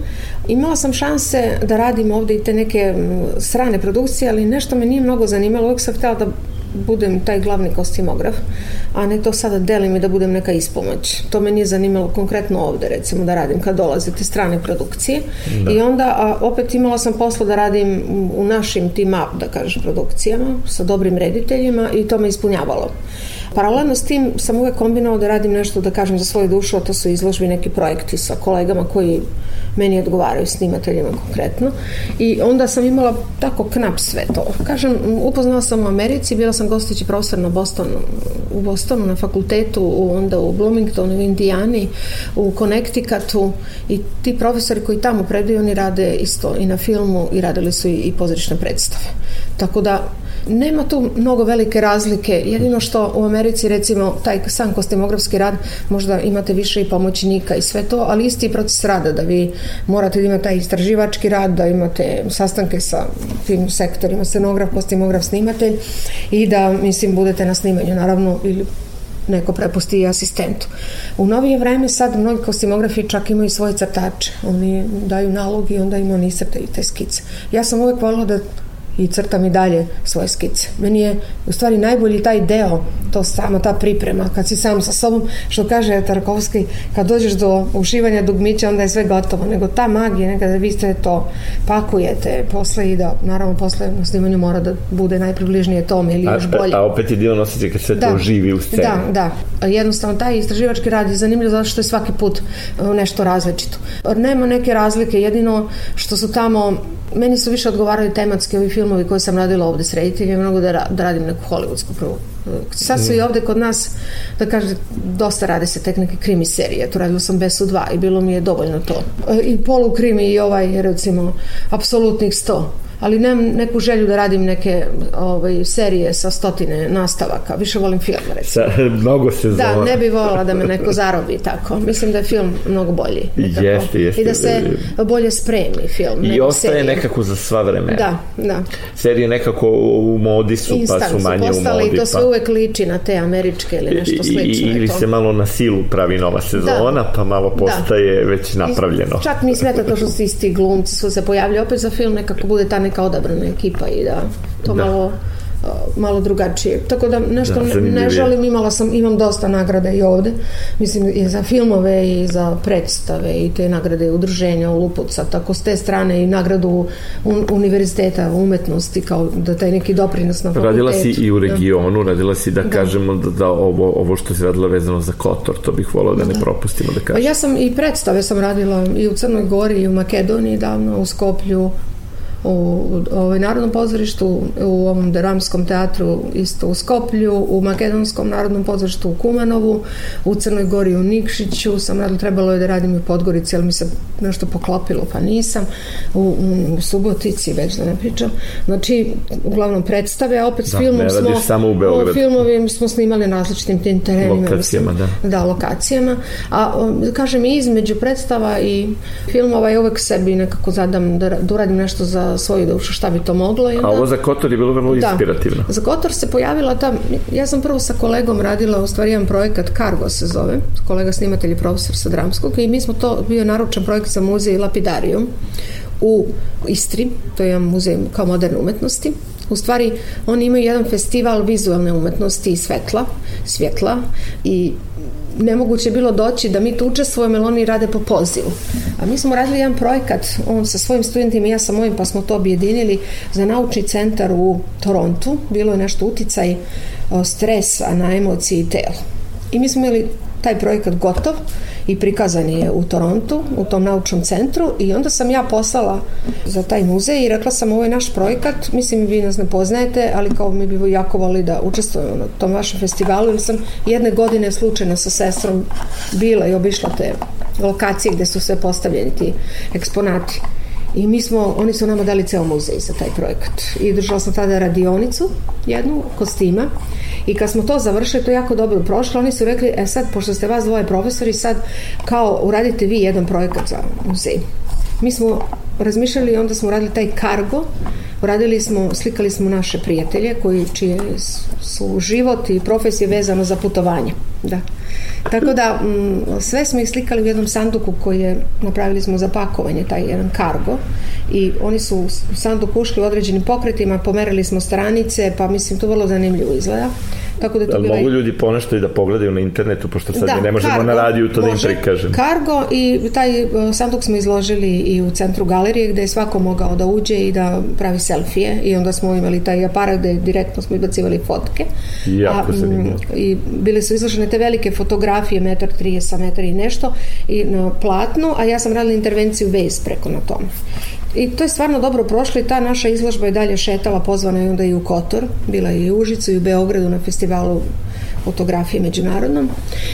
Imala sam šanse da radim ovde i te neke strane produkcije, ali nešto me nije mnogo zanimalo. Uvijek sam htela da budem taj glavni kostimograf, a ne to sada delim i da budem neka ispomoć. To me nije zanimalo konkretno ovde, recimo, da radim kad dolaze te strane produkcije. Da. I onda a, opet imala sam posla da radim u našim team up, da kažem, produkcijama, sa dobrim rediteljima i to me ispunjavalo. Paralelno s tim sam uvek kombinovao da radim nešto, da kažem, za svoju dušu, a to su izložbi neki projekti sa kolegama koji meni odgovaraju snimateljima konkretno i onda sam imala tako knap sve to. Kažem, upoznala sam u Americi, bila sam gostići profesor na Bostonu, u Bostonu na fakultetu, onda u Bloomingtonu, u Indijani, u Connecticutu i ti profesori koji tamo predaju, oni rade isto i na filmu i radili su i, i pozorišne predstave. Tako da Nema tu mnogo velike razlike, jedino što u Americi recimo taj sam kostimografski rad možda imate više i pomoćnika i sve to, ali isti proces rada da vi morate da imate taj istraživački rad, da imate sastanke sa tim sektorima, scenograf, kostimograf, snimatelj i da mislim budete na snimanju naravno ili neko prepusti i asistentu. U novije vreme sad mnogi kostimografi čak imaju svoje crtače. Oni daju nalog i onda im oni iscrtaju te skice. Ja sam uvek volila da i crtam i dalje svoje skice. Meni je u stvari najbolji taj deo, to samo ta priprema, kad si sam sa sobom, što kaže Tarkovski, kad dođeš do ušivanja dugmića, onda je sve gotovo, nego ta magija, nekada vi ste to pakujete posle i da, naravno, posle na snimanju mora da bude najpribližnije tome ili još bolje. A, a opet je dio nositi kad sve da, to živi u sceni. Da, da. Jednostavno, taj istraživački rad je zanimljiv zato što je svaki put uh, nešto različito. Nema neke razlike, jedino što su tamo meni su više odgovarali tematski ovi filmovi koje sam radila ovde s rediteljima, mnogo da, da radim neku hollywoodsku prvu. Sad su i ovde kod nas, da kažem, dosta rade se tek neke krimi serije. Tu radila sam Besu 2 i bilo mi je dovoljno to. I polu krimi i ovaj, recimo, apsolutnih 100 ali nemam neku želju da radim neke ovaj, serije sa stotine nastavaka. Više volim film, recimo. Sa, mnogo se zove. Da, ne bi volila da me neko zarobi tako. Mislim da je film mnogo bolji. Jeste, jeste. I da se bolje spremi film. I ostaje serije. nekako za sva vremena. Da, da. Serije nekako u modi su, Instant pa su manje su postali, u modi. I to sve pa... uvek liči na te američke ili nešto slično. I, ili se malo na silu pravi nova sezona, da. pa malo da. postaje da. već napravljeno. I čak mi smeta to što su isti glumci su se pojavili opet za film, nekako bude ta neka odabrana ekipa i da to da. malo malo drugačije. Tako da nešto da, ne, ne želim, imala sam, imam dosta nagrada i ovde, mislim i za filmove i za predstave i te nagrade udruženja u Lupuca, tako s te strane i nagradu un, univerziteta umetnosti kao da taj neki doprinos na fakultetu. Radila si i u da. regionu, da. radila si da, da. kažemo da, da ovo, ovo što si radila vezano za Kotor, to bih volao da, da. ne propustimo da kažem. Pa ja sam i predstave sam radila i u Crnoj Gori i u Makedoniji davno, u Skoplju, u, u ovaj, Narodnom pozorištu, u ovom dramskom teatru isto u Skoplju, u Makedonskom narodnom pozorištu u Kumanovu, u Crnoj Gori u Nikšiću, sam radila, trebalo je da radim u Podgorici, ali mi se nešto poklopilo, pa nisam, u, u, u Subotici, već da ne pričam. Znači, uglavnom predstave, a opet s da, filmom smo... samo u Beogradu. Filmovi smo snimali na različitim tim terenima. Lokacijama, da. Da, lokacijama. A, kažem, između predstava i filmova je uvek sebi nekako zadam da, da uradim nešto za svoju dušu šta bi to moglo. I onda, A ovo za Kotor je bilo vrlo da, inspirativno. Za Kotor se pojavila ta, ja sam prvo sa kolegom radila u stvari jedan projekat Cargo se zove, kolega snimatelj i profesor sa Dramskog i mi smo to, bio naručen projekt za muzej Lapidarium u Istri, to je jedan muzej kao moderne umetnosti. U stvari, oni imaju jedan festival vizualne umetnosti i svetla, svjetla i nemoguće je bilo doći da mi tu učestvujemo jer oni rade po pozivu. A mi smo radili jedan projekat, on sa svojim studentima i ja sa mojim, pa smo to objedinili za naučni centar u Torontu. Bilo je nešto uticaj stresa na emocije i telo. I mi smo imali taj projekat gotov i prikazan je u Torontu, u tom naučnom centru i onda sam ja poslala za taj muzej i rekla sam ovo je naš projekat, mislim vi nas ne poznajete, ali kao mi bi jako volili da učestvujemo na tom vašem festivalu jer sam jedne godine slučajno sa sestrom bila i obišla te lokacije gde su sve postavljeni ti eksponati. I mi smo, oni su nama dali ceo muzej za taj projekat. I držala sam tada radionicu, jednu, kostima. I kad smo to završili, to jako dobro prošlo, oni su rekli, e sad, pošto ste vas dvoje profesori, sad kao uradite vi jedan projekat za muzej. Mi smo razmišljali i onda smo uradili taj kargo, uradili smo, slikali smo naše prijatelje koji čije su život i profesije vezano za putovanje. Da. Tako da m, mm, sve smo ih slikali u jednom sanduku koji je napravili smo za pakovanje, taj jedan kargo i oni su u sanduku ušli u određenim pokretima, pomerali smo stranice, pa mislim to vrlo zanimljivo izgleda. Tako da to bila... mogu ljudi ponešto i da pogledaju na internetu, pošto sad da, ne možemo kargo, na radiju to može, da im prikažem. Kargo i taj uh, sanduk smo izložili i u centru galerije gde je svako mogao da uđe i da pravi selfije i onda smo imali taj aparat gde direktno smo izbacivali fotke. Jako mm, I bile su izložene te velike fotografije, metar 30, metar i nešto i na platnu, a ja sam radila intervenciju vez preko na tome. I to je stvarno dobro prošlo i ta naša izložba je dalje šetala, pozvana je onda i u Kotor, bila je i u Užicu i u Beogradu na festivalu fotografije međunarodnom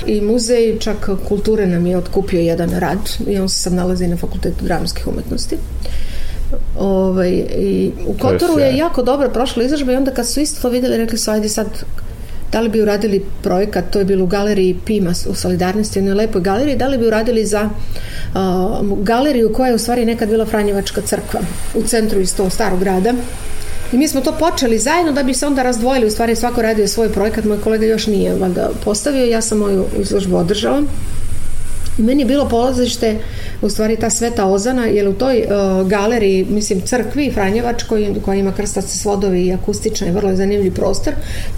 i muzej čak kulture nam je otkupio jedan rad i on se sad nalazi na fakultetu dramskih umetnosti. Ovaj, i u Kotoru je jako dobro prošla izložba i onda kad su isto to videli rekli su ajde sad da li bi uradili projekat, to je bilo u galeriji Pima u Solidarnosti, jednoj lepoj galeriji, da li bi uradili za uh, galeriju koja je u stvari nekad bila Franjevačka crkva u centru isto starog grada. I mi smo to počeli zajedno da bi se onda razdvojili, u stvari svako radio svoj projekat, moj kolega još nije valjda postavio, ja sam moju izložbu održala. Meni je bilo polazište u stvari ta Sveta Ozana, jer u toj uh, galeriji, mislim, crkvi Franjevačkoj, koja ima krstaste svodovi i akustična i vrlo zanimljiv prostor,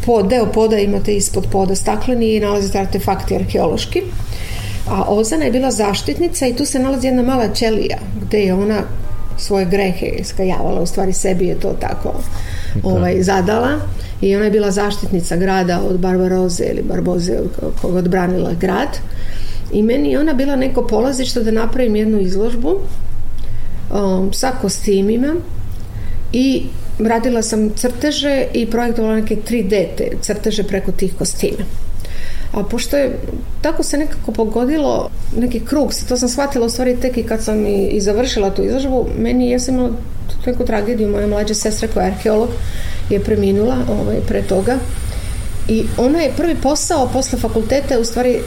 po deo poda imate ispod poda stakleni i nalazite artefakti arheološki. A Ozana je bila zaštitnica i tu se nalazi jedna mala ćelija gde je ona svoje grehe iskajavala, u stvari sebi je to tako da. ovaj, zadala i ona je bila zaštitnica grada od Barbaroze ili Barboze koga odbranila grad I meni je ona bila neko polazište da napravim jednu izložbu um, sa kostimima i radila sam crteže i projektovala neke 3D te crteže preko tih kostima. A pošto je, tako se nekako pogodilo, neki krug, to sam shvatila u stvari tek i kad sam i, i završila tu izložbu, meni ja sam imala neku tragediju, moja mlađa sestra koja je arheolog je preminula ovaj, pre toga i ona je prvi posao posle fakulteta u stvari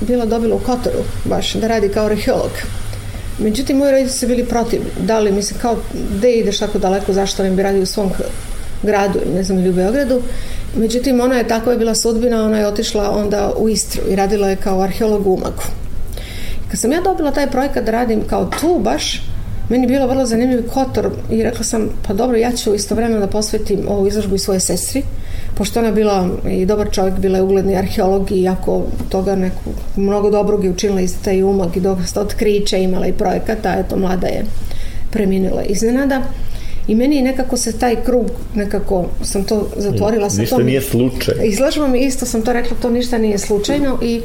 bila dobila u Kotoru baš da radi kao arheolog. Međutim, moji roditelji su bili protiv. Da li, mislim, kao, gde ideš tako daleko, zašto ne bi radio u svom gradu, ne znam, ili u Beogradu. Međutim, ona je, tako je bila sudbina, ona je otišla onda u Istru i radila je kao arheolog u Umagu. Kad sam ja dobila taj projekat da radim kao tu baš, meni je bilo vrlo zanimljiv kotor i rekla sam, pa dobro, ja ću istovremeno da posvetim ovu izložbu i svoje sestri, pošto ona bila i dobar čovjek, bila je ugledni arheolog i jako toga neku, mnogo dobrog je učinila iz taj umak i dosta otkrića imala i projekata, eto, mlada je preminila iznenada. I meni nekako se taj krug, nekako sam to zatvorila. Ništa tom, nije slučaj. Izlažemo mi isto sam to rekla, to ništa nije slučajno i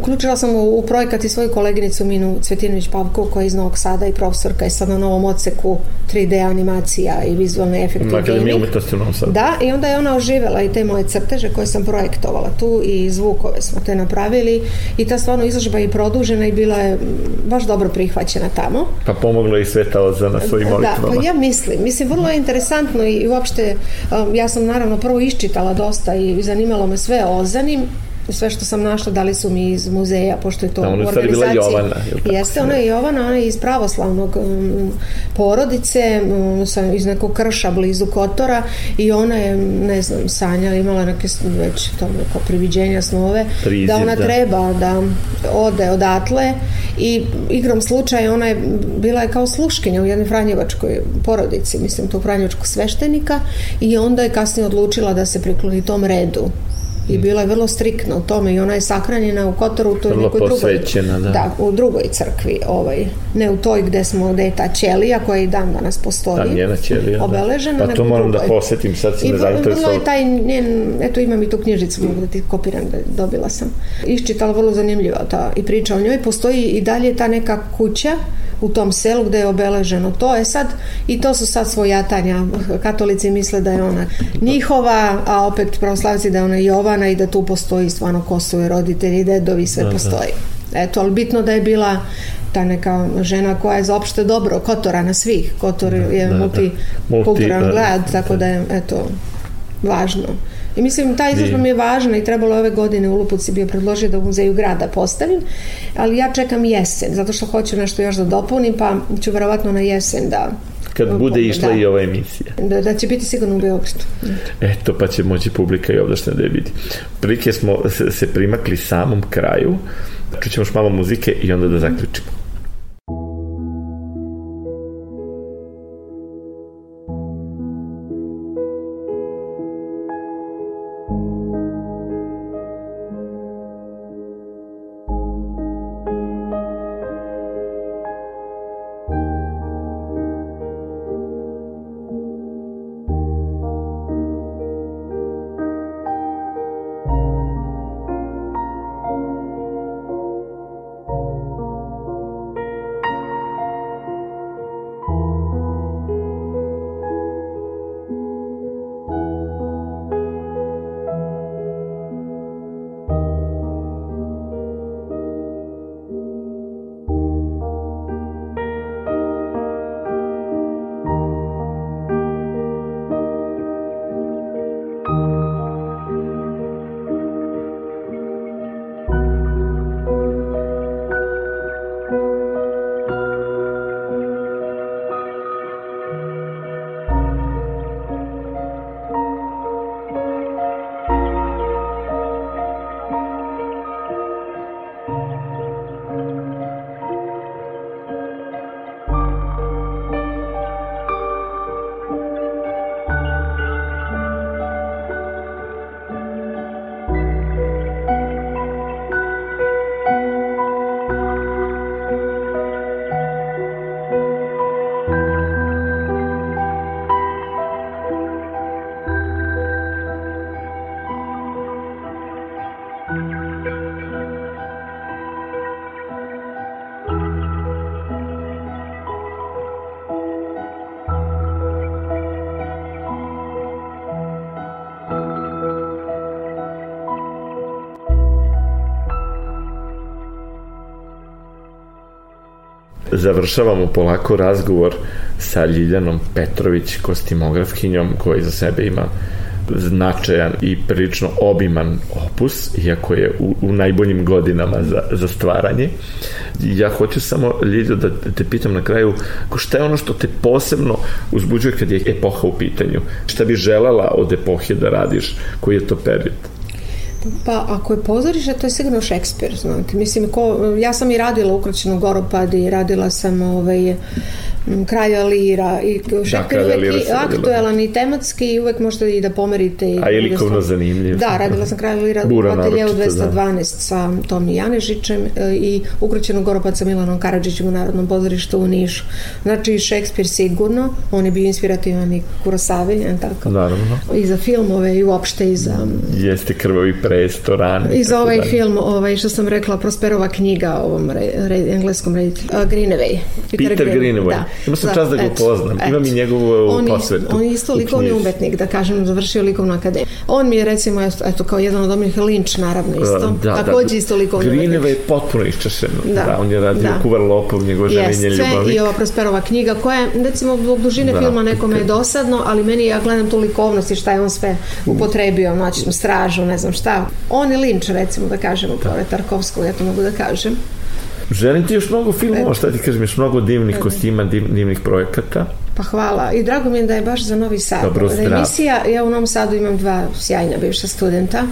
Uključila sam u, u projekat i svoju koleginicu Minu Cvetinović Pavko koja je iz Novog Sada i profesorka je sad na novom odseku 3D animacija i vizualne efekte. Na Akademiji umetnosti u Novom Sadu. Da, i onda je ona oživela i te moje crteže koje sam projektovala tu i zvukove smo te napravili i ta stvarno izložba je produžena i bila je baš dobro prihvaćena tamo. Pa pomoglo i Sveta Oza na svojim molitvama. Da, pa ja mislim. Mislim, vrlo je interesantno i uopšte um, ja sam naravno prvo iščitala dosta i zanimalo me sve o Ozanim sve što sam našla dali su mi iz muzeja, pošto je to u organizaciji. Bila Jovana, je Jeste, ona je Jovana, ona je iz pravoslavnog um, porodice, um, sa, iz nekog krša blizu Kotora i ona je, ne znam, Sanja imala neke već to neko priviđenja snove, Priziv, da ona da. treba da ode odatle i igrom slučaja ona je bila je kao sluškinja u jednoj Franjevačkoj porodici, mislim to Franjevačkog sveštenika i onda je kasnije odlučila da se prikloni tom redu i bila je vrlo striktna u tome i ona je sakranjena u Kotoru u toj vrlo nekoj drugoj da. da. u drugoj crkvi ovaj, ne u toj gde smo gde je ta ćelija koja i dan danas postoji ta njena ćelija obeležena da. pa to moram da drugoj. da posetim sad si me zainteresovao i je taj njen eto imam i tu knjižicu mogu da ti kopiram da dobila sam iščitala vrlo zanimljiva ta i priča o njoj postoji i dalje ta neka kuća u tom selu gde je obeleženo to. Je sad i to su sad svojatanja katolici misle da je ona njihova a opet pravoslavci da je ona Jovana i da tu postoji stvarno ko su roditelji dedovi sve da, postoji. Da. eto ali bitno da je bila ta neka žena koja je za opšte dobro Kotora na svih. Kotor je da, multikulturan da. grad tako da je eto važno I mislim, ta izložba mi je važna i trebalo ove godine u Lupuci bio predložio da u muzeju grada postavim, ali ja čekam jesen, zato što hoću nešto još da dopunim, pa ću verovatno na jesen da kad bude išla da. i ova emisija. Da, da će biti sigurno u Beogradu. Eto, pa će moći publika i ovdašnja da je vidi. Prilike smo se, se primakli samom kraju, čućemo još malo muzike i onda da zaključimo. Završavamo polako razgovor sa Ljiljanom Petrović, kostimografkinjom, koji za sebe ima značajan i prilično obiman opus, iako je u, u najboljim godinama za, za stvaranje. Ja hoću samo, Ljiljo, da te pitam na kraju, šta je ono što te posebno uzbuđuje kad je epoha u pitanju? Šta bi želela od epohe da radiš? Koji je to period? Pa ako je pozorište, to je sigurno Šekspir, znate. Mislim, ko, ja sam i radila ukraćenu Goropad i radila sam ovaj, kralja Lira i Šekspir da, uvek i aktuelan i tematski i uvek možete i da pomerite. I A je likovno zanimljiv. Da, radila sam kralja Lira u ateljeu 212 da. sa Tomi Janežićem e, i ukroćenog goropac sa Milanom Karadžićem u Narodnom pozorištu u Nišu. Znači, Šekspir sigurno, on je bio inspirativan i Kurosavi, je tako? Naravno. I za filmove i uopšte i za... Jeste krvavi prestoran. I za ovaj dalje. film, ovaj, što sam rekla, Prosperova knjiga ovom re, re, engleskom reditelju, uh, Greenaway. Peter, Peter Greenaway. Da. Ima sam čast da ga upoznam. Imam i njegovu on posvetu. On je isto likovni umetnik, da kažem, završio likovnu akademiju. On mi je recimo, eto, kao jedan od onih Lynch, naravno, isto. Da, da, Takođe isto likovni umetnik. Greenaway je potpuno iščašen. Da. da. on je radio da. Kuvar Lopov, njegove ženjenje ljubavi. i ova Prosperova knjiga, koja, recimo, zbog dužine da, filma nekome je dosadno, ali meni, ja gledam tu likovnost i šta je on sve upotrebio, noćnu stražu, ne znam šta. On je Lynch, recimo, da kažemo, da. pored Tarkovskog, ja to mogu da kažem. Želim ti još mnogo filmova, šta ti kažem, još mnogo divnih kostima, div, divnih projekata. Pa hvala. I drago mi je da je baš za Novi Sad. Dobro, zdrav. Emisija, ja u Novom Sadu imam dva sjajna bivša studenta.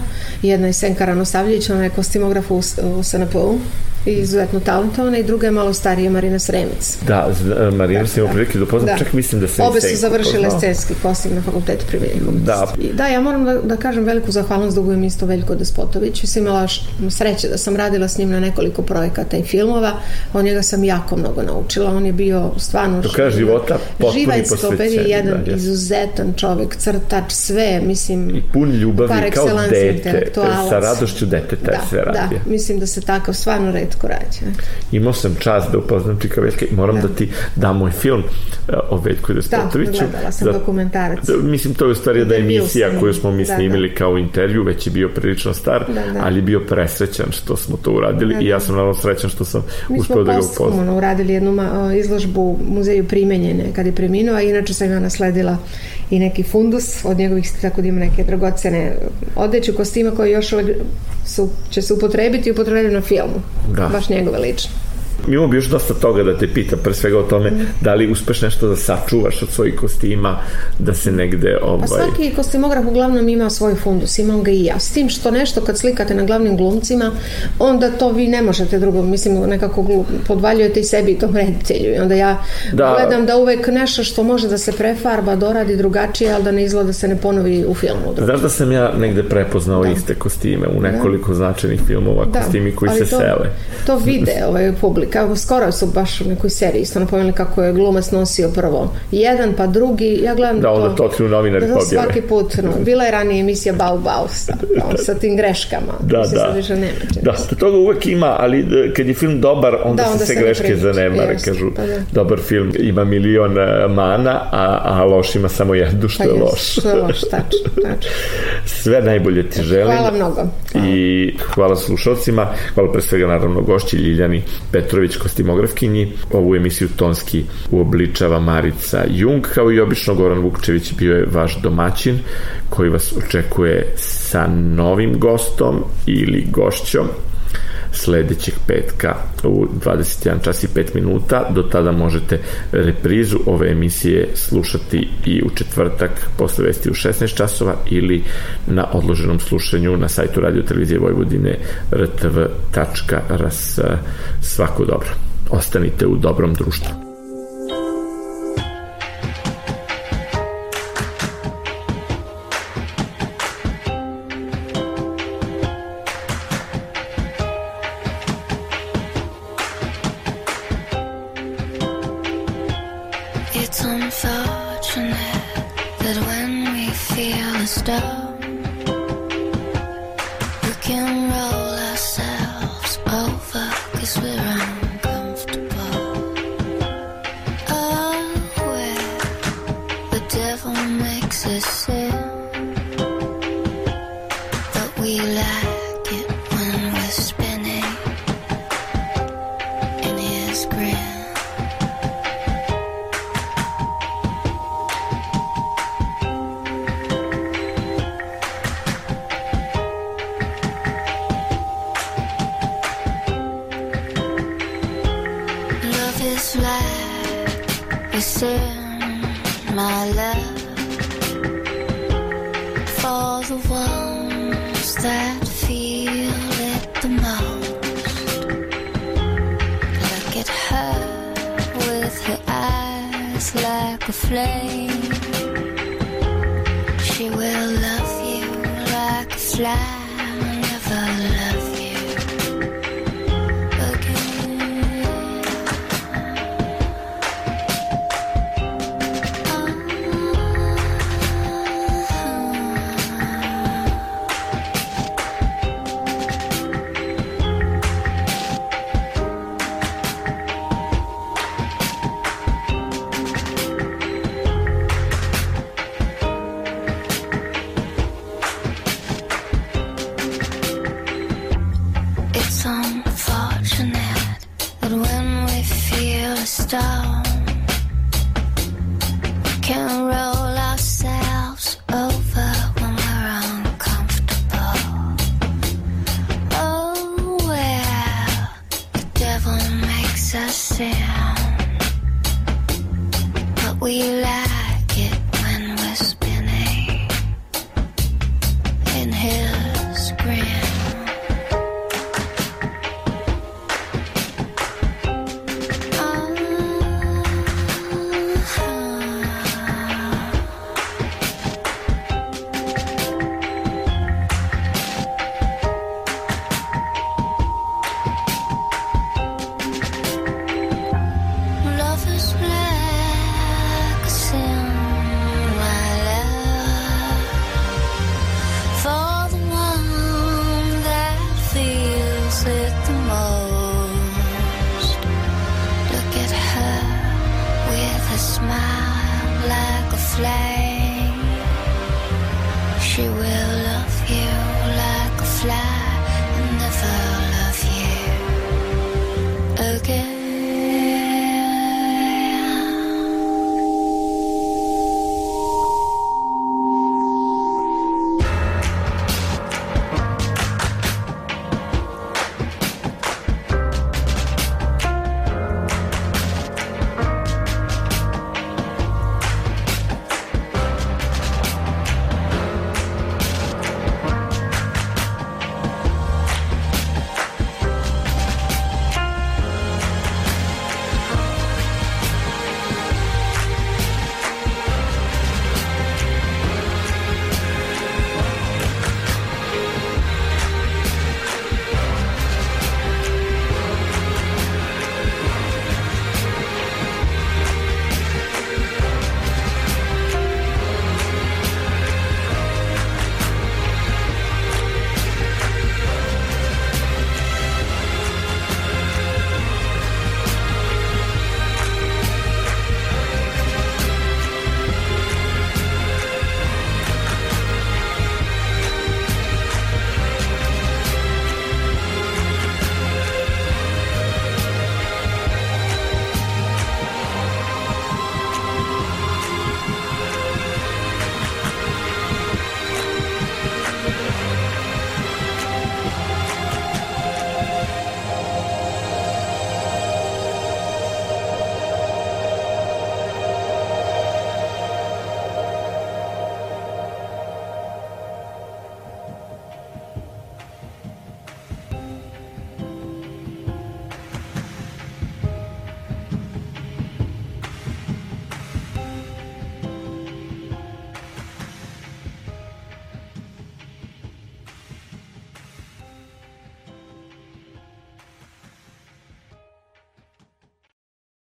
Jedna je Senka Ranosavljević, ona je kostimograf u, u SNP-u izuzetno talentovana i druga je malo starija Marina Sremec. Da, e, Marina da, se ima da. prilike da upoznam, da. čak mislim da se Obe su završile scenski kostim na fakultetu privilegom. Da. I, da, ja moram da, da kažem veliku zahvalnost dugujem isto Veljko Despotović. Sam imala sreće da sam radila s njim na nekoliko projekata i filmova. Od njega sam jako mnogo naučila. On je bio stvarno... Do kraja života potpuni Živa enciklopedija, jedan da, izuzetan čovek, crtač, sve, mislim... I pun ljubavi kao dete, sa radošću deteta da, sve. Da, mislim da se takav stvarno redko radi. Imao sam čast da upoznam Čika Veljka i moram da, da ti dam moj film uh, o Veljku Despotoviću. Da, gledala sam da, dokumentarac. Da, mislim, to je u stvari da emisija koju smo mi da, snimili da. kao intervju, već je bio prilično star, da, da. ali bio presrećan što smo to uradili da, da. i ja sam naravno srećan što sam mi uspeo da ga upoznam. Mi smo uradili jednu izložbu u muzeju primenjene kad je preminuo, a inače sam ja nasledila i neki fundus od njegovih, tako da ima neke dragocene odeće, kostima koje još su, će se upotrebiti i upotrebiti na filmu. Da. Baš njegove lično. Imamo bi još dosta toga da te pita, pre svega o tome da li uspeš nešto da sačuvaš od svojih kostima, da se negde... Ovaj... Pa svaki kostimograf uglavnom ima svoj fundus, imam ga i ja. S tim što nešto kad slikate na glavnim glumcima, onda to vi ne možete drugo, mislim, nekako podvaljujete i sebi i tom reditelju. I onda ja da. gledam da uvek nešto što može da se prefarba, doradi drugačije, ali da ne izgleda da se ne ponovi u filmu. Drugo. Znaš da sam ja negde prepoznao da. iste kostime u da. nekoliko da. značajnih filmova, da. kostimi koji ali se to, sele. To vide ovaj publika kako skoro su baš u nekoj seriji isto napomenuli kako je glumac nosio prvo jedan pa drugi, ja gledam da, onda to, to otkrio novinari da, pobjele. Svaki put, no, bila je ranije emisija Bau Bau sa, sa tim greškama. Da, da. Više nema, da, da, toga uvek ima, ali e, kad je film dobar, onda, da, onda se, se greške zanemare, kažu, pa da. dobar film ima milion e, mana, a, a loš ima samo jednu, što pa je loš. Što je loš, tačno, tačno. Sve najbolje ti želim. Hvala mnogo. I hvala slušalcima, hvala pre svega naravno gošći Ljiljani Petrović Đurić kostimografkinji. Ovu emisiju tonski uobličava Marica Jung, kao i obično Goran Vukčević bio je vaš domaćin koji vas očekuje sa novim gostom ili gošćom sledećeg petka u 21 čas i 5 minuta. Do tada možete reprizu ove emisije slušati i u četvrtak posle vesti u 16 časova ili na odloženom slušanju na sajtu Radio Televizije Vojvodine rtv.rs. Svako dobro. Ostanite u dobrom društvu.